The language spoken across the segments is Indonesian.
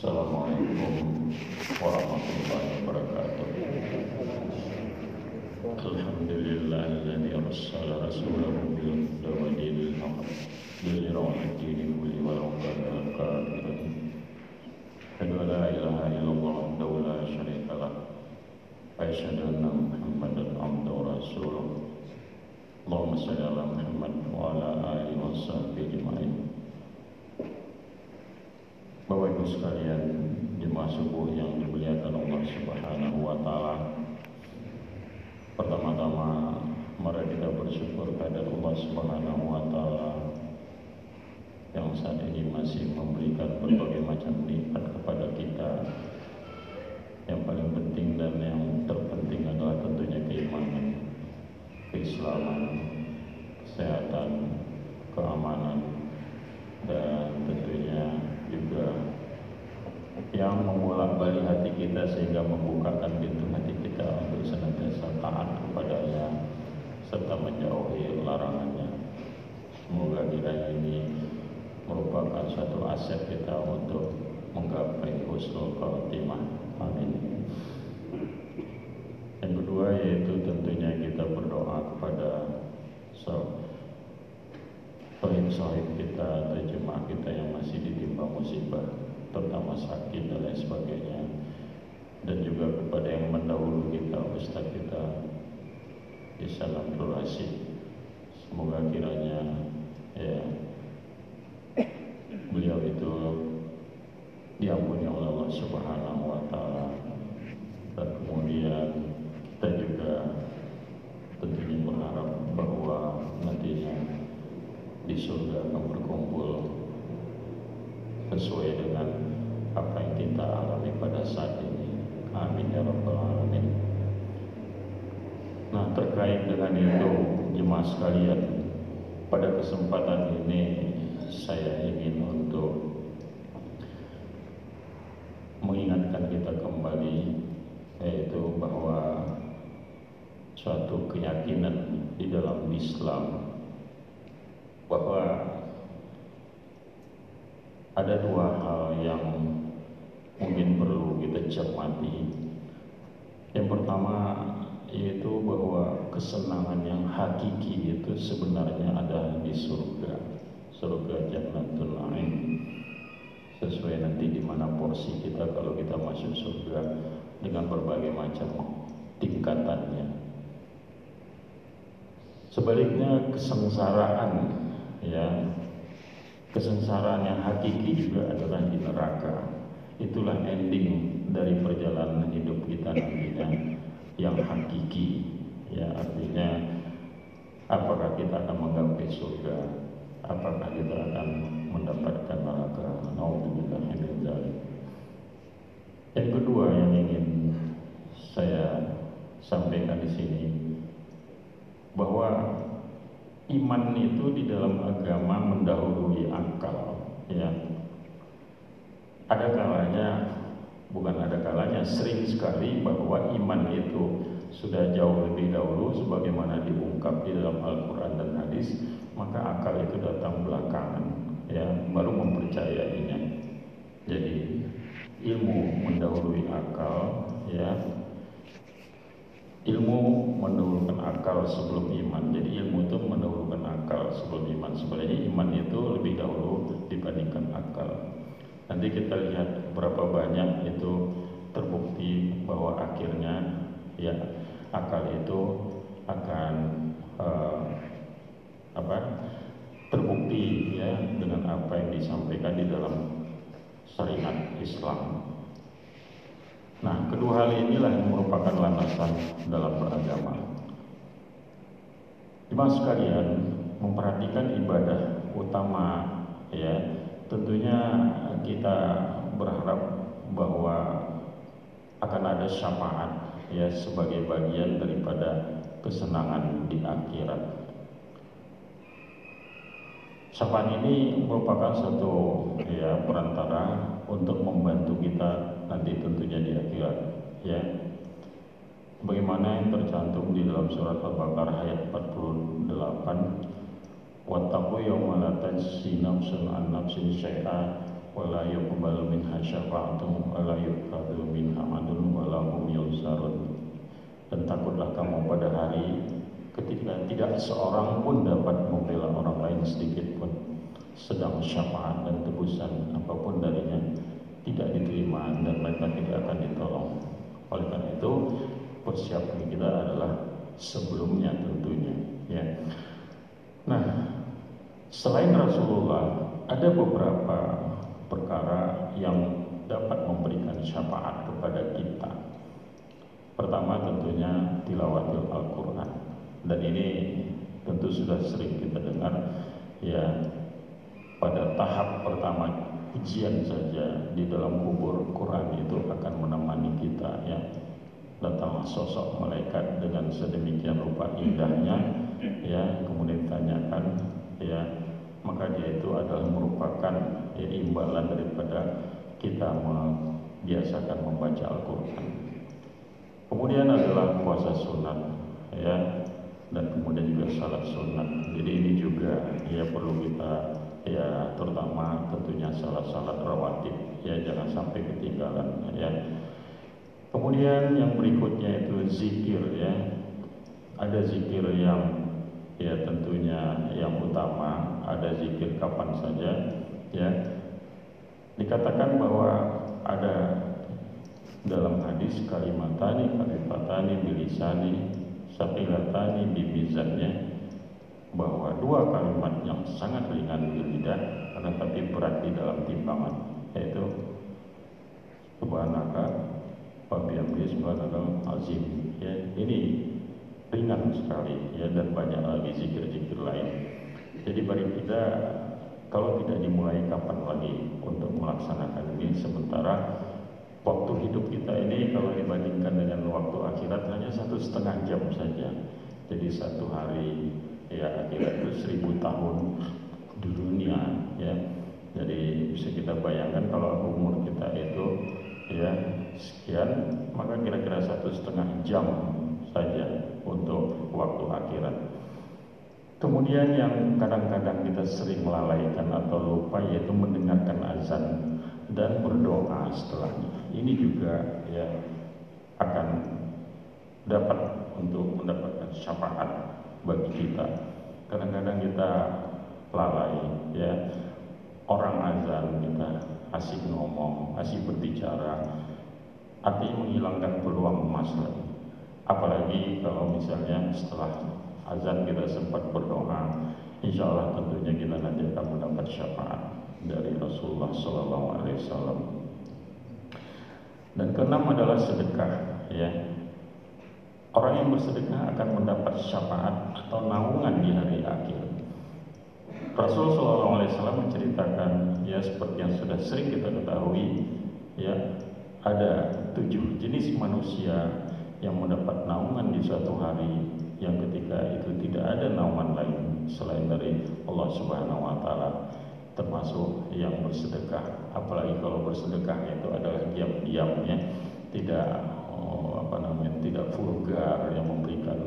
Assalamualaikum warahmatullahi wabarakatuh Alhamdulillahilladzi arsala rasulahu bil huda wa dinil haqq liyudhhirahu 'ala dini kulli walau kana al-kafirin Asyhadu an la ilaha illallah wahdahu la syarika lah wa anna Muhammadan abduhu wa rasuluh Allahumma shalli ala Muhammad wa ala alihi wa sahbihi ajma'in Bapak Ibu sekalian jemaah subuh yang dimuliakan Allah Subhanahu wa taala. Pertama-tama mari kita bersyukur kepada Allah Subhanahu wa taala yang saat ini masih memberikan berbagai macam nikmat kepada kita. Yang paling penting dan yang terpenting adalah tentunya keimanan, keislaman, kesehatan, keamanan, dan tentunya juga yang memulak balik hati kita sehingga membukakan pintu hati kita untuk senantiasa taat kepadanya serta menjauhi larangannya. Semoga kiranya ini merupakan suatu aset kita untuk menggapai husnul khotimah. Amin. Yang kedua yaitu tentunya kita berdoa kepada sahib-sahib kita atau jemaah kita yang masih ditimpa musibah terutama sakit dan lain sebagainya dan juga kepada yang mendahulu kita Ustaz kita Islam Rasid semoga kiranya ya beliau itu diampuni oleh Allah Subhanahu wa taala dan kemudian kita juga tentunya berharap bahwa nantinya di surga akan berkumpul sesuai dengan apa yang kita alami pada saat ini. Amin ya rabbal alamin. Nah dengan itu jemaah sekalian pada kesempatan ini saya ingin untuk mengingatkan kita kembali yaitu bahwa suatu keyakinan di dalam Islam bahwa ada dua hal yang mungkin perlu kita cermati. Yang pertama yaitu bahwa kesenangan yang hakiki itu sebenarnya ada di surga, surga Jannatul Ain. Sesuai nanti di mana porsi kita kalau kita masuk surga dengan berbagai macam tingkatannya. Sebaliknya kesengsaraan ya kesengsaraan yang hakiki juga adalah di neraka. Itulah ending dari perjalanan hidup kita nantinya yang hakiki. Ya, artinya apakah kita akan menggapai surga? Apakah kita akan mendapatkan neraka? Nauzubillah min. Yang kedua yang ingin saya sampaikan di sini bahwa iman itu di dalam agama mendahului akal ya ada kalanya bukan ada kalanya sering sekali bahwa iman itu sudah jauh lebih dahulu sebagaimana diungkap di dalam Al-Qur'an dan hadis maka akal itu datang belakangan ya baru mempercayainya jadi ilmu mendahului akal ya ilmu mendahulukan akal sebelum iman. Jadi ilmu itu mendahulukan akal sebelum iman. Sebenarnya iman itu lebih dahulu dibandingkan akal. Nanti kita lihat berapa banyak itu terbukti bahwa akhirnya ya akal itu akan uh, apa terbukti ya dengan apa yang disampaikan di dalam syariat Islam. Nah, kedua hal inilah yang merupakan landasan dalam beragama. Jemaah sekalian, memperhatikan ibadah utama ya, tentunya kita berharap bahwa akan ada syafaat ya sebagai bagian daripada kesenangan di akhirat. Syafaat ini merupakan satu ya perantara untuk membantu kita nanti tentunya di akhirat ya. Bagaimana yang tercantum di dalam surat Al-Baqarah ayat 48 wattaqu yawma la tajzi nafsun an nafsin syai'a wala yuqbalu minha syafa'atun wala yuqbalu minha adlun wala hum yunsarun. Dan takutlah kamu pada hari ketika tidak seorang pun dapat membela orang lain sedikit pun. Sedang syafaat dan tebusan apa pun darinya tidak diterima dan mereka tidak akan ditolong. Oleh karena itu persiapan kita adalah sebelumnya tentunya ya. Nah selain Rasulullah ada beberapa perkara yang dapat memberikan syafaat kepada kita. Pertama tentunya tilawatil Al-Quran Dan ini tentu sudah sering kita dengar Ya pada tahap pertama ujian saja di dalam kubur Quran itu akan menemani kita ya datanglah sosok malaikat dengan sedemikian rupa indahnya ya kemudian ditanyakan ya maka dia itu adalah merupakan ya, imbalan daripada kita membiasakan membaca Al-Quran. Kemudian adalah puasa sunat, ya, dan kemudian juga salat sunat. Jadi ini juga ya perlu kita ya terutama tentunya salat-salat rawatib ya jangan sampai ketinggalan ya. Kemudian yang berikutnya itu zikir ya. Ada zikir yang ya tentunya yang utama ada zikir kapan saja ya. Dikatakan bahwa ada dalam hadis kalimatani kalimatani bilisani sapilatani bibizannya bahwa dua kalimat yang sangat ringan di lidah karena tapi berat di dalam timbangan yaitu subhanaka wa bihamdihi subhanaka azim ya. Ini ringan sekali ya dan banyak lagi zikir-zikir lain. Jadi bagi kita kalau tidak dimulai kapan lagi untuk melaksanakan ini sementara waktu hidup kita ini kalau dibandingkan dengan waktu akhirat hanya satu setengah jam saja. Jadi satu hari ya akhirat itu seribu tahun di dunia ya. Jadi bisa kita bayangkan kalau umur kita itu ya sekian maka kira-kira satu setengah jam saja untuk waktu akhirat. Kemudian yang kadang-kadang kita sering melalaikan atau lupa yaitu mendengarkan azan dan berdoa setelahnya. Ini juga ya akan dapat untuk mendapatkan syafaat bagi kita. Kadang-kadang kita lalai ya. Orang azan kita asik ngomong, asik berbicara, artinya menghilangkan peluang emas lagi. Apalagi kalau misalnya setelah azan kita sempat berdoa, insya Allah tentunya kita nanti akan mendapat syafaat dari Rasulullah Sallallahu Alaihi Wasallam. Dan keenam adalah sedekah, ya. Orang yang bersedekah akan mendapat syafaat atau naungan di hari akhir. Rasul Shallallahu Alaihi Wasallam menceritakan, ya seperti yang sudah sering kita ketahui, ya ada tujuh jenis manusia yang mendapat naungan di suatu hari yang ketika itu tidak ada naungan lain selain dari Allah Subhanahu wa taala termasuk yang bersedekah apalagi kalau bersedekah itu adalah diam-diamnya tidak oh, apa namanya tidak vulgar yang memberikan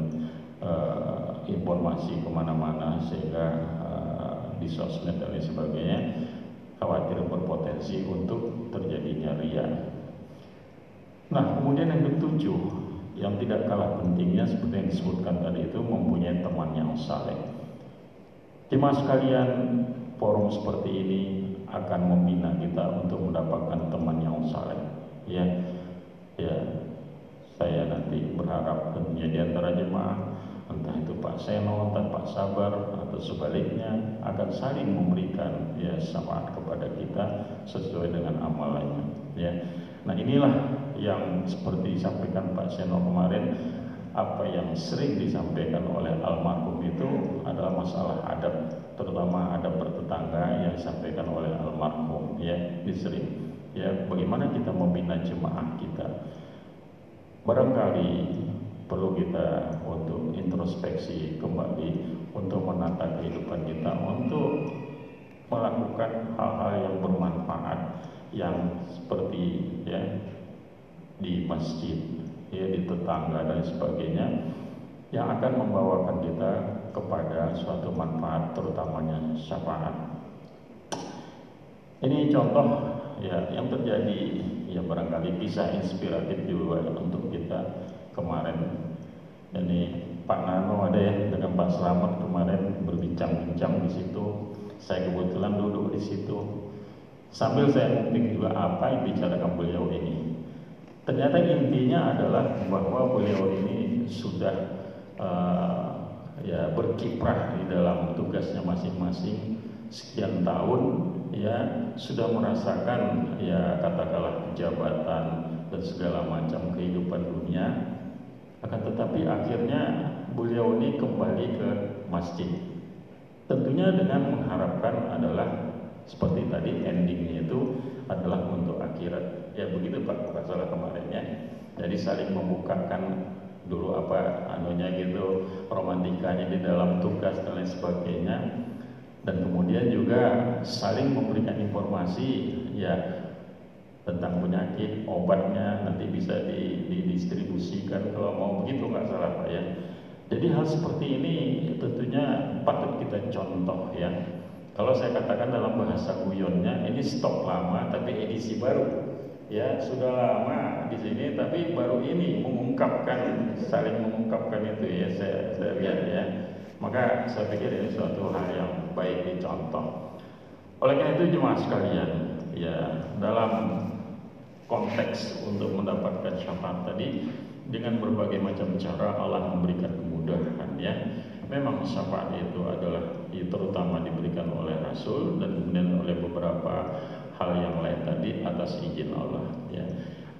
uh, informasi ke mana-mana sehingga uh, di sosmed dan lain sebagainya khawatir berpotensi untuk terjadinya ria. Nah kemudian yang ketujuh yang tidak kalah pentingnya seperti yang disebutkan tadi itu mempunyai teman yang saleh. Jemaah sekalian, forum seperti ini akan membina kita untuk mendapatkan teman yang saleh. Ya, ya, saya nanti berharap tentunya di antara jemaah entah itu Pak Seno, entah Pak Sabar atau sebaliknya akan saling memberikan ya syafaat kepada kita sesuai dengan amalannya. Ya, nah inilah yang seperti disampaikan Pak Seno kemarin apa yang sering disampaikan oleh almarhum itu adalah masalah adab terutama adab bertetangga yang disampaikan oleh almarhum ya ini sering. Ya bagaimana kita membina jemaah kita? Barangkali perlu kita untuk introspeksi kembali untuk menata kehidupan kita untuk melakukan hal-hal yang bermanfaat yang seperti ya di masjid, ya di tetangga dan sebagainya yang akan membawakan kita kepada suatu manfaat terutamanya syafaat. Ini contoh ya yang terjadi ya barangkali bisa inspiratif juga untuk kita kemarin. Ini Pak Nano ada ya dengan Pak Selamat kemarin berbincang-bincang di situ. Saya kebetulan duduk di situ. Sambil saya ngulik juga apa yang bicarakan beliau. Ternyata intinya adalah bahwa beliau ini sudah uh, ya berkiprah di dalam tugasnya masing-masing sekian tahun ya sudah merasakan ya katakanlah jabatan dan segala macam kehidupan dunia. Akan tetapi akhirnya beliau ini kembali ke masjid. Tentunya dengan mengharapkan adalah seperti tadi endingnya itu adalah untuk akhirat ya begitu Pak. Salah kemarin ya jadi saling membukakan dulu apa anunya gitu romantikanya di dalam tugas dan lain sebagainya. Dan kemudian juga saling memberikan informasi ya tentang penyakit obatnya nanti bisa didistribusikan kalau mau. Begitu nggak salah pak ya. Jadi hal seperti ini tentunya patut kita contoh ya. Kalau saya katakan dalam bahasa guyonnya ini stok lama tapi edisi baru ya sudah lama di sini tapi baru ini mengungkapkan saling mengungkapkan itu ya saya, saya lihat ya maka saya pikir ini suatu hal yang baik dicontoh. Oleh karena itu jemaah sekalian, ya dalam konteks untuk mendapatkan syafaat tadi dengan berbagai macam cara Allah memberikan kemudahan ya. Memang syafaat itu adalah terutama diberikan oleh Rasul dan kemudian oleh beberapa hal yang lain tadi atas izin Allah ya.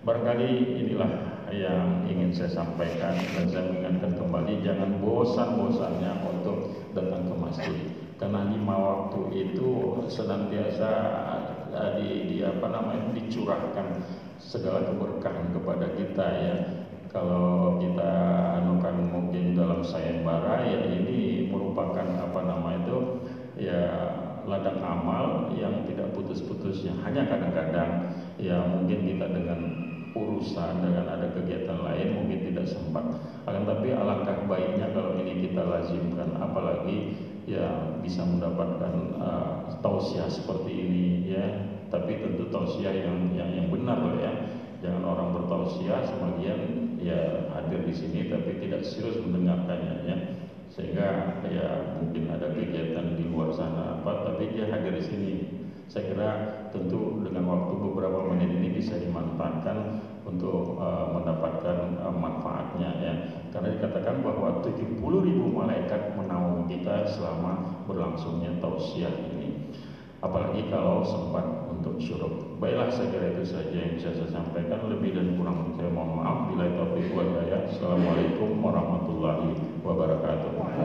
Barangkali inilah yang ingin saya sampaikan dan saya mengingatkan kembali jangan bosan-bosannya untuk datang ke masjid karena lima waktu itu senantiasa eh, di, di apa namanya dicurahkan segala keberkahan kepada kita ya kalau kita anukan mungkin dalam sayembara ya ini merupakan apa nama itu ya ladang amal yang tidak putus-putusnya hanya kadang-kadang ya mungkin kita dengan urusan dengan ada kegiatan lain mungkin tidak sempat. Akan tapi alangkah baiknya kalau ini kita lazimkan apalagi ya bisa mendapatkan uh, tausiah seperti ini ya. Tapi tentu tausiah yang yang yang benar loh ya. Jangan orang bertausiah sebagian ya hadir di sini tapi tidak serius mendengarkannya ya sehingga ya mungkin ada kegiatan di luar sana apa tapi dia hadir di sini. Saya kira tentu dengan waktu beberapa menit ini bisa dimanfaatkan untuk uh, mendapatkan uh, manfaatnya ya. Karena dikatakan bahwa 70 malaikat menaungi kita selama berlangsungnya tausiah ini. Apalagi kalau sempat untuk syuruk. Baiklah saya kira itu saja yang bisa saya sampaikan. Lebih dan kurang saya mohon maaf. Bila itu wa assalamualaikum warahmatullahi wabarakatuh wabarakatuh.